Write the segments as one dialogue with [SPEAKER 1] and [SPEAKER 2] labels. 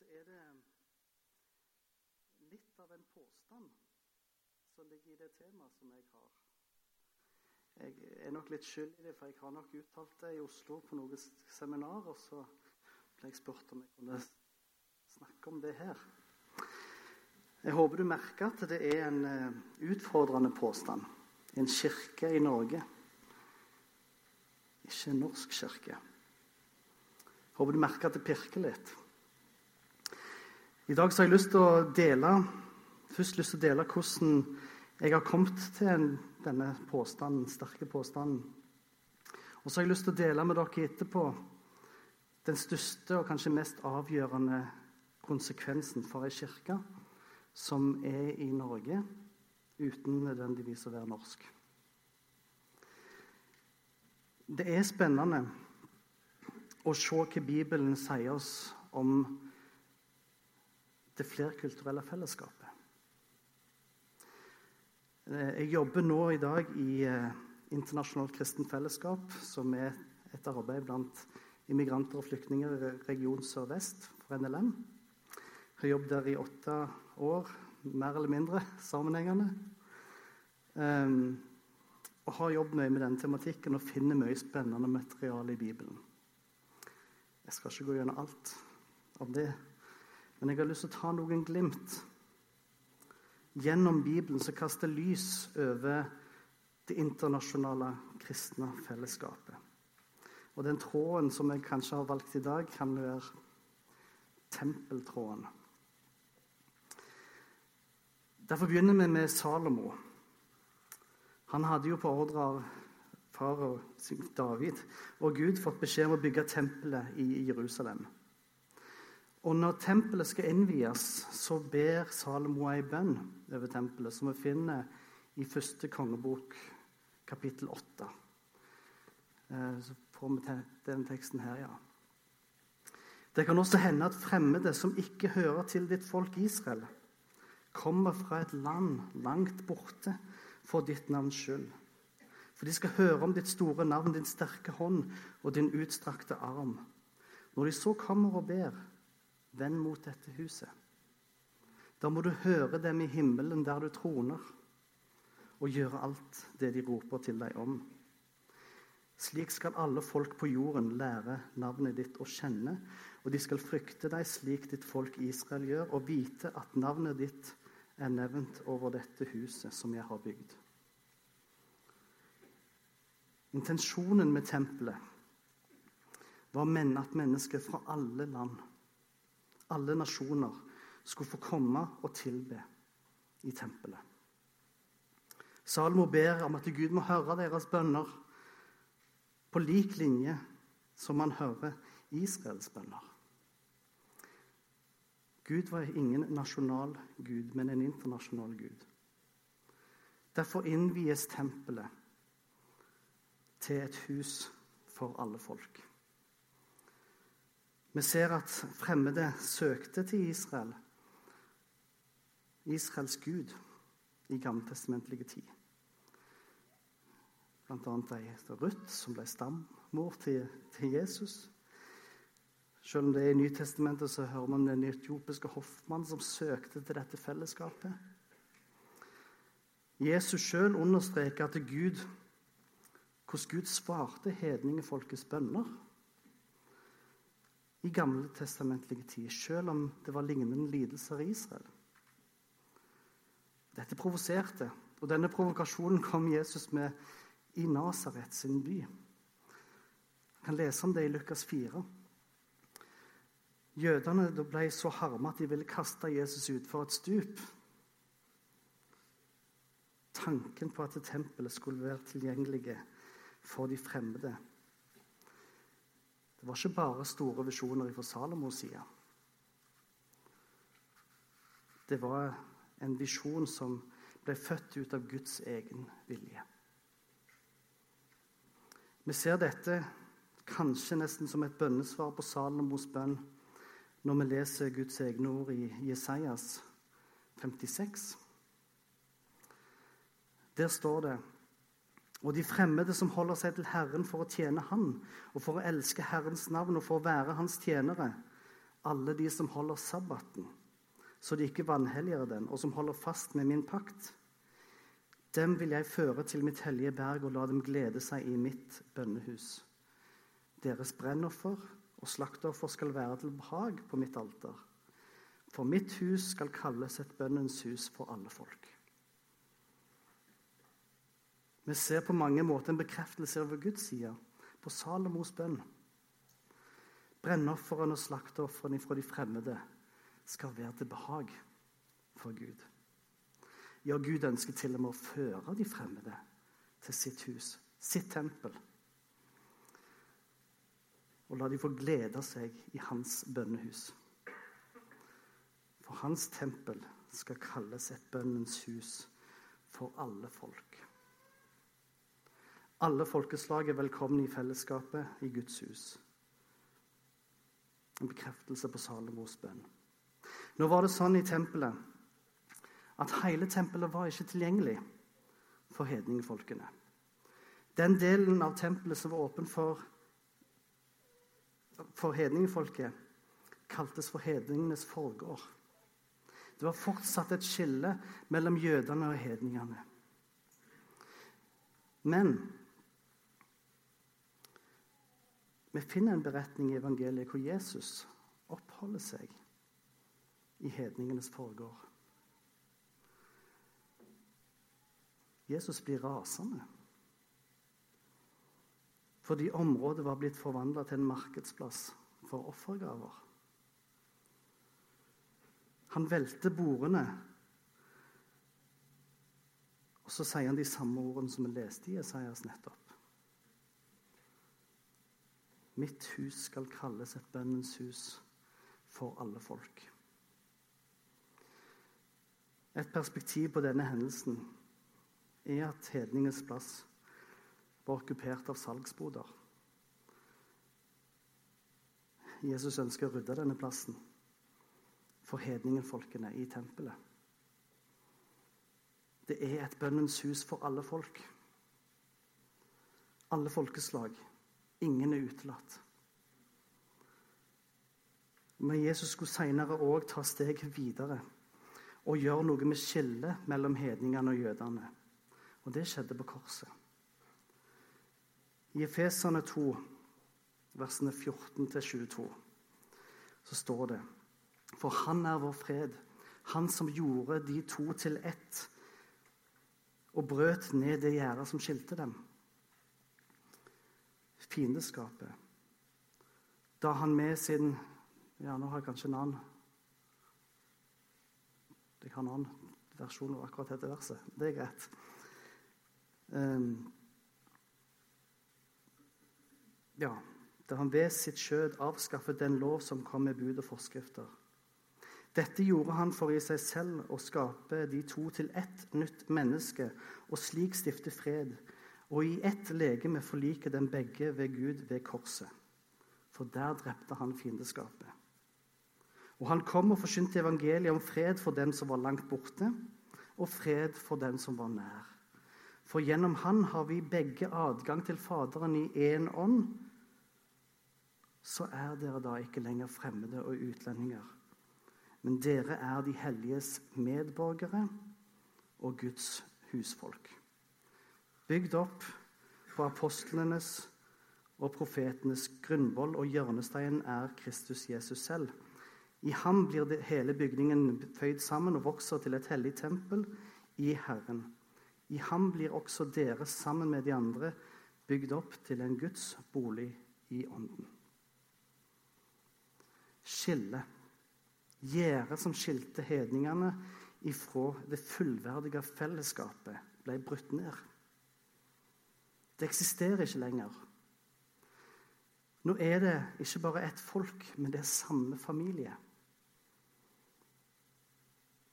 [SPEAKER 1] så er det litt av en påstand som ligger i det temaet som jeg har. Jeg er nok litt skyld i det, for jeg har nok uttalt det i Oslo på noen seminar, og så ble jeg spurt om jeg kunne snakke om det her. Jeg håper du merker at det er en eh, utfordrende påstand. En kirke i Norge. Ikke en norsk kirke. Jeg håper du merker at det pirker litt. I dag har jeg lyst til å dele, først lyst til å dele hvordan jeg har kommet til denne påstanden, sterke påstanden. Og så har jeg lyst til å dele med dere etterpå den største og kanskje mest avgjørende konsekvensen for ei kirke som er i Norge, uten nødvendigvis å være norsk. Det er spennende å se hva Bibelen sier oss om det flerkulturelle fellesskapet. Eh, jeg jobber nå i dag i eh, Internasjonalt kristent fellesskap, som er et arbeid blant immigranter og flyktninger i region Sør-Vest for NLM. Jeg har jobbet der i åtte år, mer eller mindre sammenhengende. Um, og har jobbet mye med denne tematikken og finner mye spennende materiale i Bibelen. Jeg skal ikke gå gjennom alt av det, men jeg har lyst til å ta noen glimt. Gjennom Bibelen som kaster lys over det internasjonale kristne fellesskapet. Og den tråden som jeg kanskje har valgt i dag, kan være tempeltråden. Derfor begynner vi med Salomo. Han hadde jo på ordre av farao David og Gud fått beskjed om å bygge tempelet i Jerusalem. Og når tempelet skal innvies, så ber Salomo ei bønn over tempelet, som vi finner i første kongebok, kapittel 8. Eh, så får vi den teksten her, ja. Det kan også hende at fremmede som ikke hører til ditt folk Israel, kommer fra et land langt borte for ditt navns skyld. For de skal høre om ditt store navn, din sterke hånd og din utstrakte arm. Når de så kommer og ber, Vend mot dette huset. Da må du høre dem i himmelen der du troner, og gjøre alt det de roper til deg om. Slik skal alle folk på jorden lære navnet ditt å kjenne, og de skal frykte deg slik ditt folk Israel gjør, og vite at navnet ditt er nevnt over dette huset som jeg har bygd. Intensjonen med tempelet var at mennesker fra alle land alle nasjoner skulle få komme og tilbe i tempelet. Salomo ber om at Gud må høre deres bønner på lik linje som han hører Israels bønner. Gud var ingen nasjonal gud, men en internasjonal gud. Derfor innvies tempelet til et hus for alle folk. Vi ser at fremmede søkte til Israel, Israels gud, i gammeltestamentlige tid. Blant annet ei Ruth, som ble stammor til, til, Jesus. Selv om det er i Nytestamentet, så hører man den etiopiske hoffmannen som søkte til dette fellesskapet. Jesus sjøl understreker at Gud, hvordan Gud svarte hedningefolkets bønner i gamle testamentlige tid, selv om det var lignende lidelser i Israel. Dette provoserte, og denne provokasjonen kom Jesus med i Nasaret sin by. Vi kan lese om det i Lukas 4. Jødene ble så harme at de ville kaste Jesus utfor et stup. Tanken på at tempelet skulle være tilgjengelig for de fremmede det var ikke bare store visjoner fra Salomos side. Det var en visjon som ble født ut av Guds egen vilje. Vi ser dette kanskje nesten som et bønnesvar på Salomos bønn når vi leser Guds egne ord i Jesajas 56. Der står det og de fremmede som holder seg til Herren for å tjene Han, og for å elske Herrens navn og for å være Hans tjenere, alle de som holder sabbaten, så de ikke vanhelliger den, og som holder fast med min pakt. Dem vil jeg føre til mitt hellige berg og la dem glede seg i mitt bønnehus. Deres brennoffer og slakteoffer skal være til behag på mitt alter. For mitt hus skal kalles et bønnens hus for alle folk. Vi ser på mange måter en bekreftelse over Guds side på Salomos bønn. Brennofrene og slakteofrene fra de fremmede skal være til behag for Gud. Ja, Gud ønsker til og med å føre de fremmede til sitt hus, sitt tempel og la de få glede seg i hans bønnehus. For hans tempel skal kalles et bønnens hus for alle folk. Alle folkeslag er velkomne i fellesskapet i Guds hus. En bekreftelse på Salomos bønn. Nå var det sånn i tempelet at hele tempelet var ikke tilgjengelig for hedningfolkene. Den delen av tempelet som var åpen for for hedningfolket kaltes for hedningenes forgård. Det var fortsatt et skille mellom jødene og hedningene. Men vi finner en beretning i evangeliet hvor Jesus oppholder seg i hedningenes forgård. Jesus blir rasende fordi området var blitt forvandla til en markedsplass for offergaver. Han velter bordene, og så sier han de samme ordene som vi leste i Esaias nettopp. Mitt hus skal kalles et bønnens hus for alle folk. Et perspektiv på denne hendelsen er at hedningens plass var okkupert av salgsboder. Jesus ønsker å rydde denne plassen for hedningenfolkene i tempelet. Det er et bønnens hus for alle folk. Alle folkeslag. Ingen er utelatt. Men Jesus skulle senere òg ta steget videre og gjøre noe med skillet mellom hedningene og jødene. Og det skjedde på korset. I Efesene 2, versene 14-22, så står det For han er vår fred, han som gjorde de to til ett og brøt ned det gjerdet som skilte dem. Fiendeskapet. Da han med sin Ja, nå har jeg kanskje en annen Jeg har en annen versjon av akkurat dette verset. Det er greit. Um, ja, da han ved sitt skjød avskaffet den lov som kom med bud og forskrifter. Dette gjorde han for i seg selv å skape de to til ett nytt menneske, og slik stifte fred, og i ett legeme forlike dem begge ved Gud ved korset. For der drepte han fiendeskapet. Og han kom og forkynte evangeliet om fred for dem som var langt borte, og fred for dem som var nær. For gjennom han har vi begge adgang til Faderen i én ånd så er dere da ikke lenger fremmede og utlendinger. Men dere er de helliges medborgere og Guds husfolk. Bygd opp på apostlenes og profetenes grunnvoll, og hjørnesteinen er Kristus Jesus selv. I ham blir det, hele bygningen føyd sammen og vokser til et hellig tempel i Herren. I ham blir også dere sammen med de andre bygd opp til en Guds bolig i Ånden skille. Gjerdet som skilte hedningene ifra det fullverdige fellesskapet, ble brutt ned. Det eksisterer ikke lenger. Nå er det ikke bare ett folk, men det er samme familie.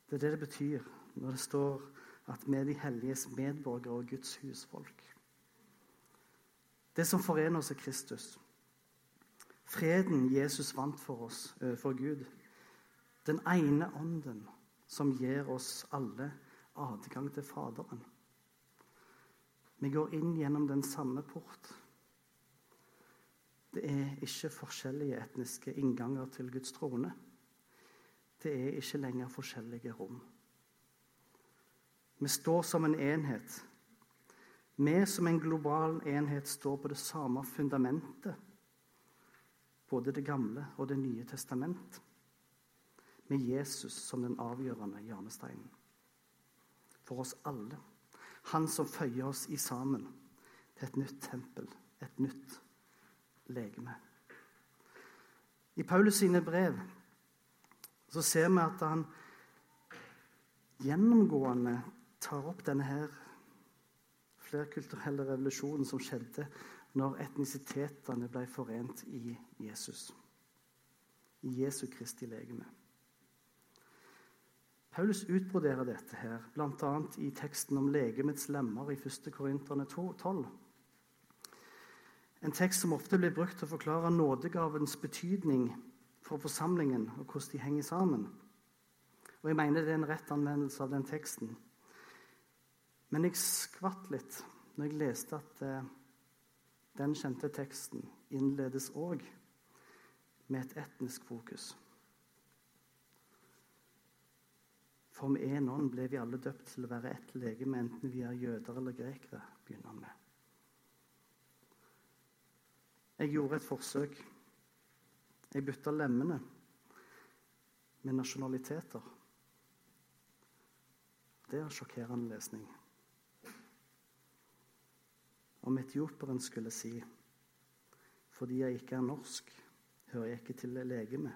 [SPEAKER 1] Det er det det betyr når det står at vi er de helliges medborgere og Guds husfolk. Det som forener oss, er Kristus. Freden Jesus vant for oss overfor eh, Gud. Den ene ånden som gir oss alle adgang til Faderen. Vi går inn gjennom den samme port. Det er ikke forskjellige etniske innganger til Guds trone. Det er ikke lenger forskjellige rom. Vi står som en enhet. Vi som en global enhet står på det samme fundamentet, både Det gamle og Det nye testament, med Jesus som den avgjørende hjørnesteinen. For oss alle. Han som føyer oss i sammen til et nytt tempel, et nytt legeme. I Paulus sine brev så ser vi at han gjennomgående tar opp denne her flerkulturelle revolusjonen som skjedde når etnisitetene ble forent i Jesus. I Jesu Kristi legeme. Paulus utbroderer dette her, bl.a. i teksten om legemets lemmer i 1. Korinterne 12. En tekst som ofte blir brukt til å forklare nådegavens betydning for forsamlingen og hvordan de henger sammen. Og Jeg mener det er en rett anvendelse av den teksten. Men jeg skvatt litt når jeg leste at eh, den kjente teksten innledes òg med et etnisk fokus. For med én ånd ble vi alle døpt til å være ett legeme, enten vi er jøder eller grekere, begynner han med. Jeg gjorde et forsøk. Jeg bytta lemmene med nasjonaliteter. Det er sjokkerende lesning. Om etioperen skulle si fordi jeg ikke er norsk, hører jeg ikke til legeme,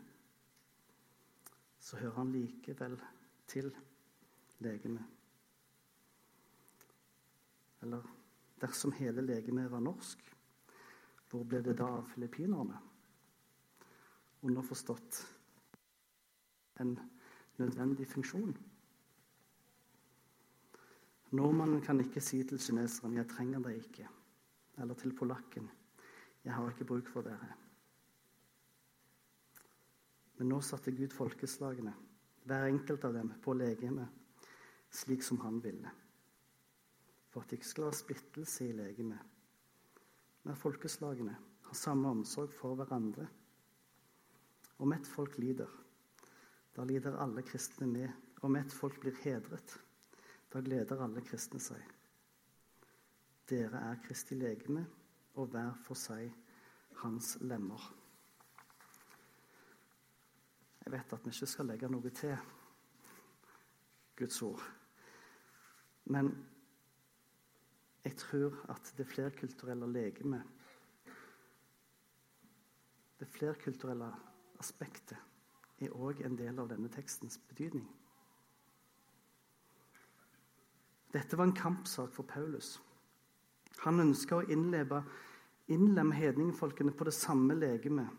[SPEAKER 1] så hører han likevel til legemet. Eller dersom hele legemet var norsk, hvor ble det da av filippinerne? Underforstått en nødvendig funksjon. Nordmannen kan ikke si til kineseren 'jeg trenger deg ikke', eller til polakken 'jeg har ikke bruk for dere'. Men nå satte Gud folkeslagene, hver enkelt av dem, på legemet slik som han ville. For at det ikke skal være splittelse i legemet. Men folkeslagene har samme omsorg for hverandre. Om ett folk lider, da lider alle kristne med. Om ett folk blir hedret, da gleder alle kristne seg. Dere er Kristi legeme, og hver for seg hans lemmer. Vet at vi ikke skal legge noe til Guds ord. Men jeg tror at det flerkulturelle legemet Det flerkulturelle aspektet er òg en del av denne tekstens betydning. Dette var en kampsak for Paulus. Han ønska å innleve, innlemme hedningfolkene på det samme legemet,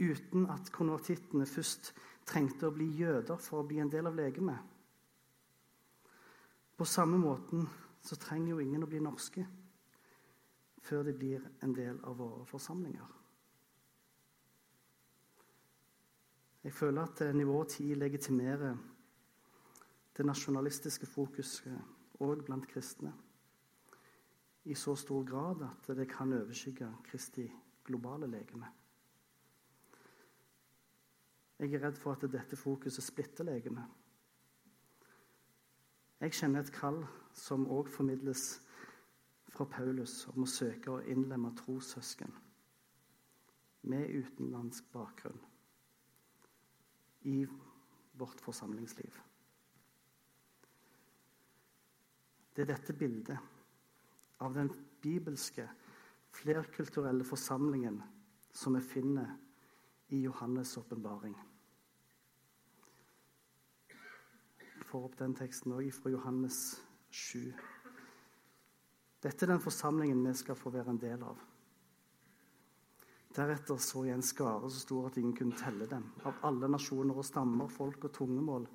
[SPEAKER 1] uten at konvertittene først trengte å bli jøder for å bli en del av legemet. På samme måten så trenger jo ingen å bli norske før de blir en del av våre forsamlinger. Jeg føler at nivå 10 legitimerer det nasjonalistiske fokuset òg blant kristne. I så stor grad at det kan overskygge Kristi globale legeme. Jeg er redd for at dette fokuset splitter legemet. Jeg kjenner et kall som òg formidles fra Paulus, om å søke å innlemme trossøsken med utenlandsk bakgrunn i vårt forsamlingsliv. Det er dette bildet av den bibelske, flerkulturelle forsamlingen som vi finner i Johannes' åpenbaring. Får opp den teksten òg fra Johannes 7. Dette er den forsamlingen vi skal få være en del av. Deretter så jeg en skare så stor at ingen kunne telle dem. Av alle nasjoner og stammer, folk og tungemål.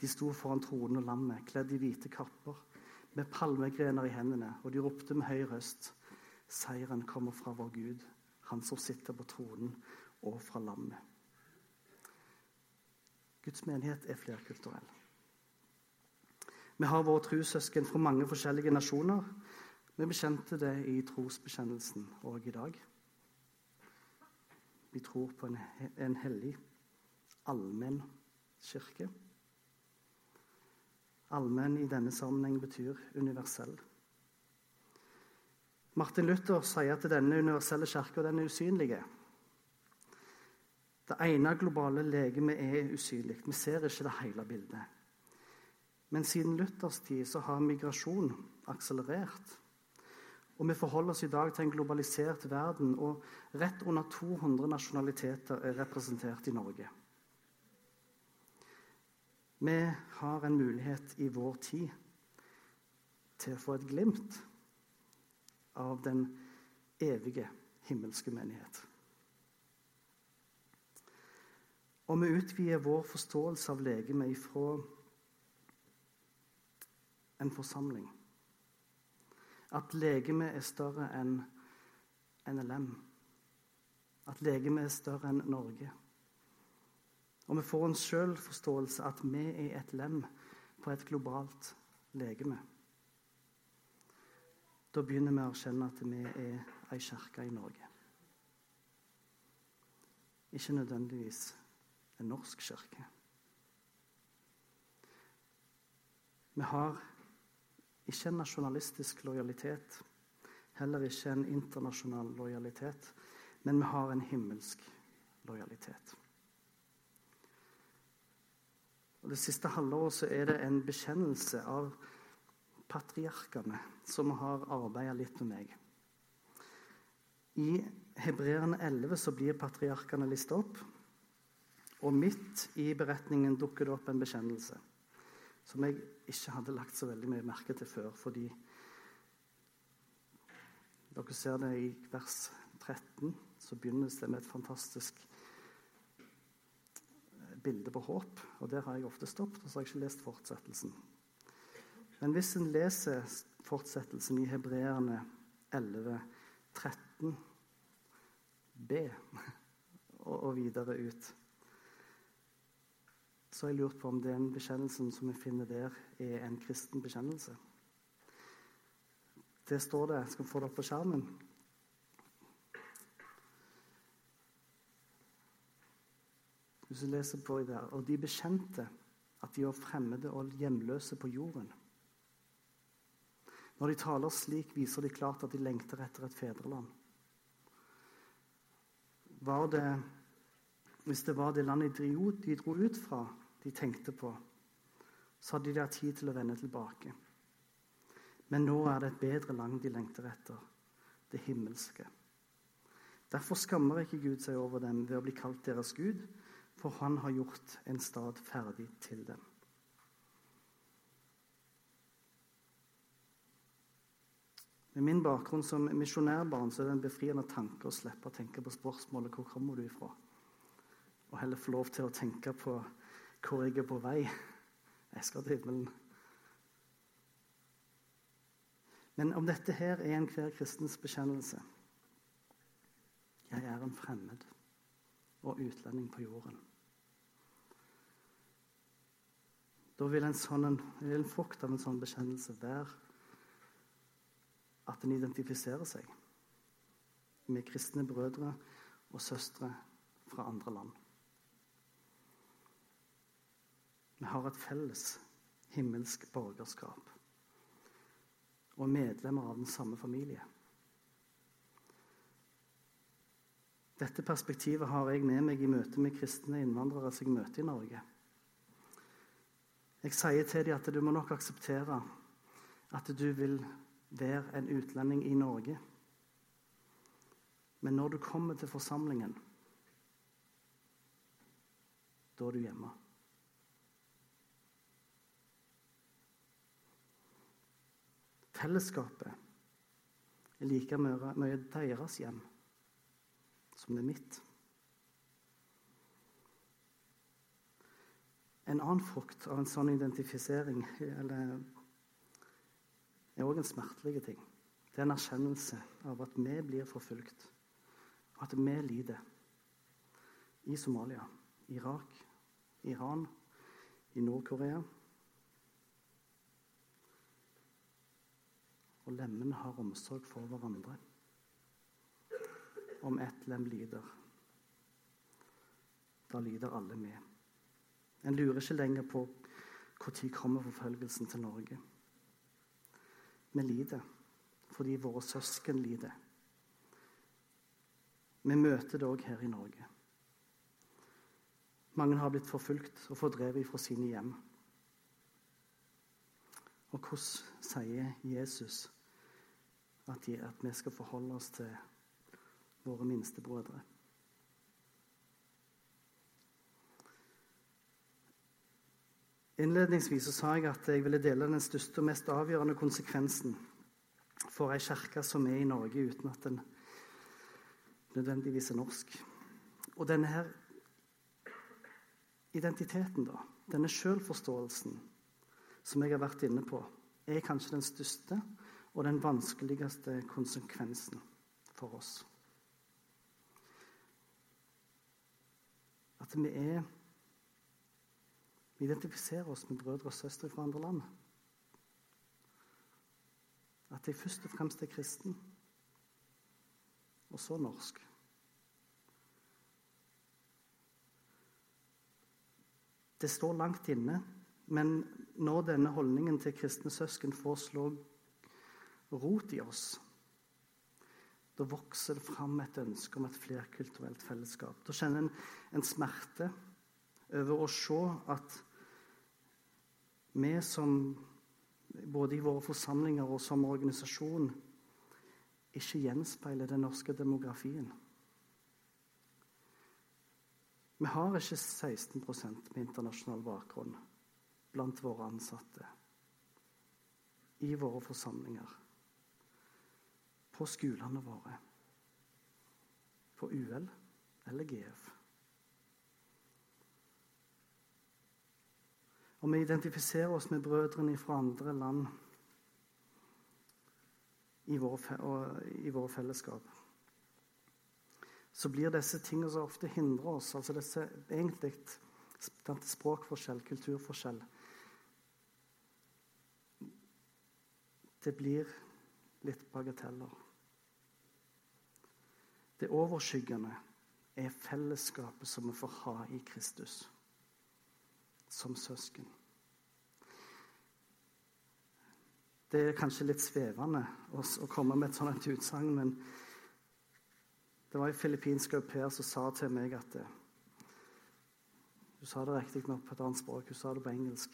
[SPEAKER 1] De sto foran tronen og lammet, kledd i hvite kapper med palmegrener i hendene, og de ropte med høy røst. Seieren kommer fra vår Gud, han som sitter på tronen, og fra lammet. Guds menighet er flerkulturell. Vi har våre trossøsken fra mange forskjellige nasjoner. Vi bekjente det i trosbekjennelsen òg i dag. Vi tror på en, en hellig, allmenn kirke. Allmenn i denne sammenheng betyr universell. Martin Luther sier at denne universelle kirka er usynlig. Det ene globale legemet er usynlig. Vi ser ikke det hele bildet. Men siden Luthers tid så har migrasjon akselerert. Og vi forholder oss i dag til en globalisert verden, og rett under 200 nasjonaliteter er representert i Norge. Vi har en mulighet i vår tid til å få et glimt av den evige himmelske menighet. Og vi utvider vår forståelse av legemet ifra en forsamling. At legemet er større enn NLM. At legemet er større enn Norge. Og vi får en sjølforståelse at vi er et lem på et globalt legeme. Da begynner vi å erkjenne at vi er ei kirke i Norge. Ikke nødvendigvis en norsk kirke. Vi har ikke en nasjonalistisk lojalitet, heller ikke en internasjonal lojalitet, men vi har en himmelsk lojalitet. Og Det siste halvåret så er det en bekjennelse av patriarkene som har arbeida litt med meg. I Hebreerne 11 så blir patriarkene lista opp. Og midt i beretningen dukker det opp en bekjennelse som jeg ikke hadde lagt så veldig mye merke til før. Fordi dere ser det i vers 13, så begynnes det med et fantastisk bilde på håp. Og der har jeg ofte stoppet, og så har jeg ikke lest fortsettelsen. Men hvis en leser fortsettelsen i Hebreerne 11, 13 b og, videre ut, så har jeg lurt på om den bekjennelsen som vi finner der, er en kristen bekjennelse. Det står det. Jeg skal få det opp på skjermen. Hvis du leser på i der, Og de bekjente at de var fremmede og hjemløse på jorden. Når de taler slik, viser de klart at de lengter etter et fedreland. Var det, hvis det var det landet de dro ut fra, de tenkte på, så hadde de tid til å vende tilbake. Men nå er det et bedre land de lengter etter, det himmelske. Derfor skammer ikke Gud seg over dem ved å bli kalt deres Gud, for han har gjort en stad ferdig til dem. Med min bakgrunn som misjonærbarn så er det en befriende tanke å slippe å tenke på spørsmålet 'Hvor kommer du ifra?' og heller få lov til å tenke på hvor jeg er på vei. Jeg skal til himmelen. Men om dette her er enhver kristens bekjennelse Jeg er en fremmed og utlending på jorden. Da vil en, sånn, en, en frukt av en sånn bekjennelse være at en identifiserer seg med kristne brødre og søstre fra andre land. Vi har et felles himmelsk borgerskap og medlemmer av den samme familie. Dette perspektivet har jeg med meg i møte med kristne innvandrere som jeg møter i Norge. Jeg sier til dem at du må nok akseptere at du vil være en utlending i Norge. Men når du kommer til forsamlingen, da er du hjemme. Fellesskapet er like mye deres hjem som det er mitt. En annen frukt av en sånn identifisering eller, er òg en smertelig ting. Det er en erkjennelse av at vi blir forfulgt, og at vi lider. I Somalia, Irak, Iran, i Nord-Korea. Og lemmene har omsorg for hverandre. Om ett lem lider, Da lider alle med. En lurer ikke lenger på når kommer forfølgelsen til Norge. Vi lider fordi våre søsken lider. Vi møter det òg her i Norge. Mange har blitt forfulgt og fordrevet fra sine hjem. Og hvordan sier Jesus at, vi skal forholde oss til våre minste brødre? Innledningsvis sa jeg at jeg ville dele den største og mest avgjørende konsekvensen for ei kirke som er i Norge, uten at den nødvendigvis er norsk. Og denne her identiteten, da, denne sjølforståelsen som jeg har vært inne på, er kanskje den største og den vanskeligste konsekvensen for oss. At vi er vi identifiserer oss med brødre og søstre fra andre land. At jeg først og fremst er kristen, og så norsk. Det står langt inne, men når denne holdningen til kristne søsken får slå rot i oss, da vokser det fram et ønske om et flerkulturelt fellesskap. Da kjenner en en smerte over å se at vi som både i våre forsamlinger og som organisasjon ikke gjenspeiler den norske demografien. Vi har ikke 16% med internasjonal bakgrunn blant våre ansatte i våre forsamlinger, på skolene våre, på UL eller GF. Og vi identifiserer oss med brødrene fra andre land i våre, i våre fellesskap. Så blir disse tingene som ofte hindrer oss, altså disse egentlig språkforskjell, kulturforskjell Det blir litt bagateller. Det overskyggende er fellesskapet som vi får ha i Kristus som søsken. Det er kanskje litt svevende å, komme med et sånt utsagn, men det var en filippinsk au pair som sa til meg at eh, Hun sa det riktignok på et annet språk, hun sa det på engelsk.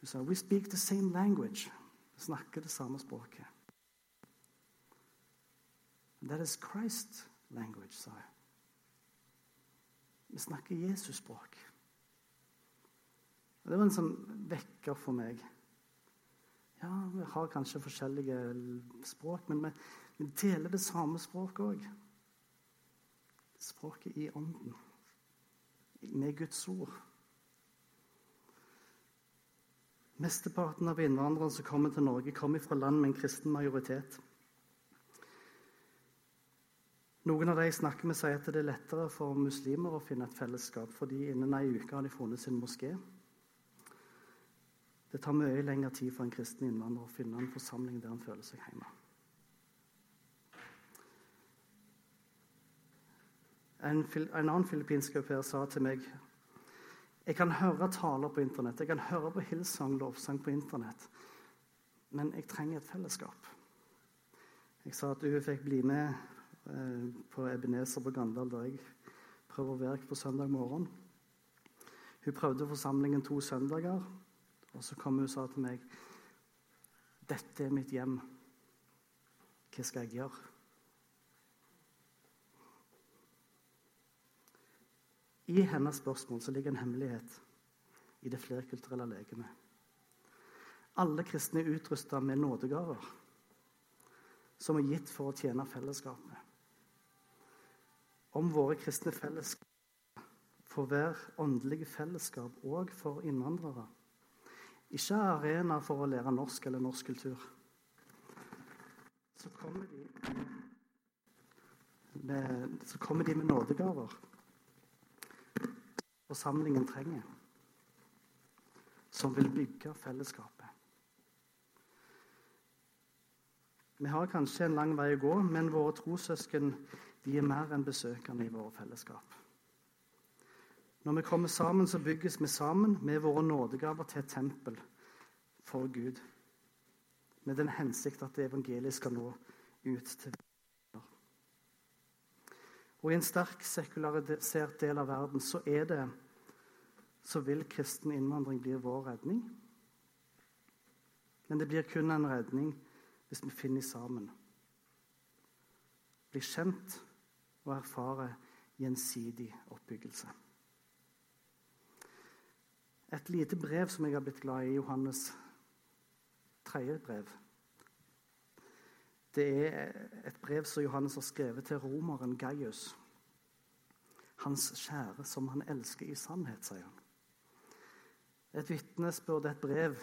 [SPEAKER 1] Hun sa 'We speak the same language'. Vi snakker det samme språket. That is Christ language, sa jeg. Vi snakker Jesus-språk. Det var en sånn vekker for meg. Ja, vi har kanskje forskjellige språk, men vi, vi deler det samme språket òg. Språket i ånden. Med Guds ord. Mesteparten av innvandrerne som kommer til Norge, kommer fra land med en kristen majoritet. Noen av de jeg snakker med, sier at det er lettere for muslimer å finne et fellesskap, fordi innen ei uke har de funnet sin moské. Det tar mye lengre tid for en kristen innvandrer å finne en forsamling der han føler seg hjemme. En, en annen filippinsk au sa til meg jeg kan høre taler på Internett, jeg kan høre på Hillsong lovsang på Internett, men jeg trenger et fellesskap. Jeg sa at hun fikk bli med eh, på Ebenezer på Gandal, der jeg prøver å være på søndag morgen. Hun prøvde forsamlingen to søndager. Og så kom hun og sa til meg Dette er mitt hjem. Hva skal jeg gjøre? I hennes spørsmål så ligger en hemmelighet i det flerkulturelle legemet. Alle kristne er utrusta med nådegaver som er gitt for å tjene fellesskapet. Om våre kristne fellesskap for hver åndelige fellesskap òg for innvandrere ikke arena for å lære norsk eller norsk kultur. Så kommer de med, så kommer de med nådegaver forsamlingen trenger, som vil bygge fellesskapet. Vi har kanskje en lang vei å gå, men våre trossøsken de er mer enn besøkende i våre fellesskap. Når vi kommer sammen, så bygges vi sammen med våre nådegaver til et tempel for Gud. Med den hensikt at evangeliet skal nå ut til Og i en sterk sekularisert del av verden så er det så vil kristen innvandring bli vår redning. Men det blir kun en redning hvis vi finner sammen. Blir kjent og erfare gjensidig oppbyggelse. Et lite brev som jeg har blitt glad i, Johannes tredje brev. Det er et brev som Johannes har skrevet til romeren Gaius. Hans kjære, som han elsker i sannhet, sier han. Et vitnesbyrd, et brev,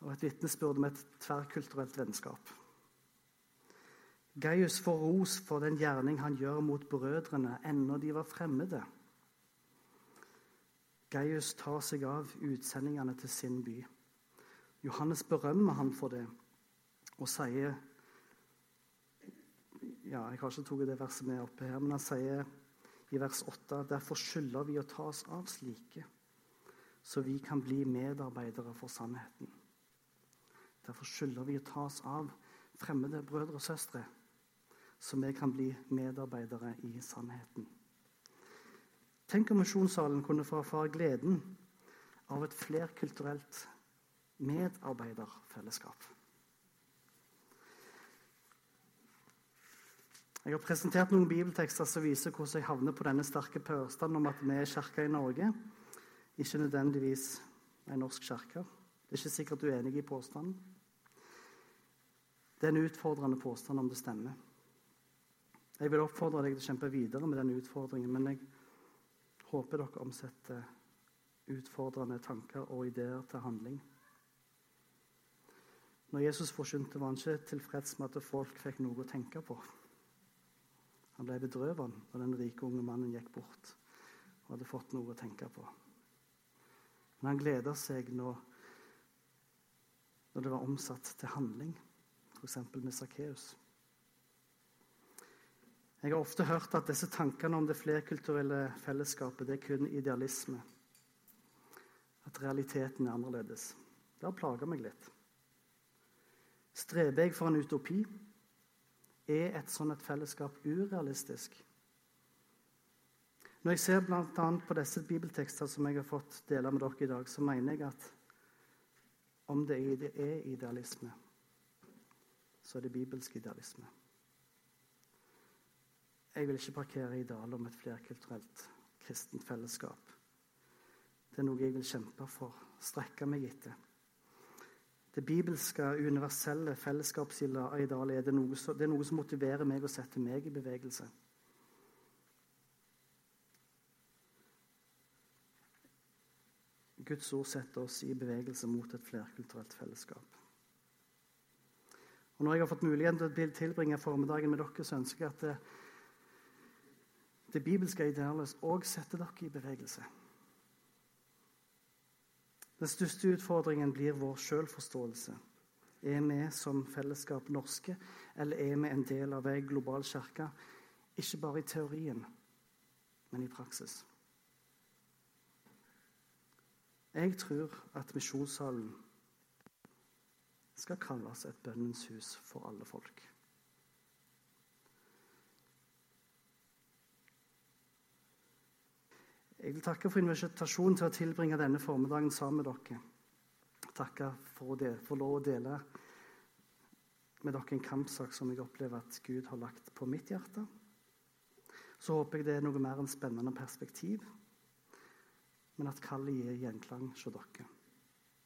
[SPEAKER 1] og et vitnesbyrd med et tverrkulturelt vennskap. Gaius får ros for den gjerning han gjør mot brødrene ennå de var fremmede. Gaius tar seg av utsendingene til sin by. Johannes berømmer han for det og sier ja, Jeg har ikke tatt det verset med oppe her, men han sier i vers 8 derfor skylder vi å ta oss av slike, så vi kan bli medarbeidere for sannheten. Derfor skylder vi å ta oss av fremmede brødre og søstre, så vi kan bli medarbeidere i sannheten. Tenk om misjonssalen kunne få erfare gleden av et flerkulturelt medarbeiderfellesskap. Jeg har presentert noen bibeltekster som viser hvordan jeg havner på denne sterke påstanden om at vi er kirka i Norge, ikke nødvendigvis en norsk kirke. Det er ikke sikkert du er enig i påstanden. Det er en utfordrende påstand om det stemmer. Jeg vil oppfordre deg til å kjempe videre med den utfordringen, men jeg håper dere omsetter utfordrende tanker og ideer til handling. Når Jesus forkynte, var han ikke tilfreds med at folk fikk noe å tenke på. Han ble bedrøvet når den rike unge mannen gikk bort og hadde fått noe å tenke på. Men han gleda seg når, når det var omsatt til handling, f.eks. med Sakkeus. Jeg har ofte hørt at disse tankene om det flerkulturelle fellesskapet det er kun idealisme. At realiteten er annerledes. Det har plaga meg litt. Streber jeg for en utopi? Er et sånt et fellesskap urealistisk? Når jeg ser bl.a. på disse bibeltekster som jeg har fått dele med dere i dag, så mener jeg at om det er idealisme, så er det bibelsk idealisme. Jeg vil ikke parkere i dalen om et flerkulturelt kristent fellesskap. Det er noe jeg vil kjempe for, strekke meg etter. Det bibelske, universelle fellesskapsidealet er, det noe, det er noe som motiverer meg og setter meg i bevegelse. Guds ord setter oss i bevegelse mot et flerkulturelt fellesskap. Og Når jeg har fått muligheten til å tilbringe formiddagen med dere, så ønsker jeg at det, bibelske idealet òg setter dere i bevegelse. Den største utfordringen blir vår selvforståelse. Er vi som fellesskap norske, eller er vi en del av ei global kirke? Ikke bare i teorien, men i praksis. Jeg tror at misjonssalen skal kalles et bønnens hus for alle folk. Jeg vil takke for invitasjonen til å tilbringe denne formiddagen sammen med dere. Takke for å få lov å dele med dere en kampsak som jeg opplever at Gud har lagt på mitt hjerte. Så håper jeg det er noe mer enn spennende perspektiv, men at kallet gir gjenklang hos dere.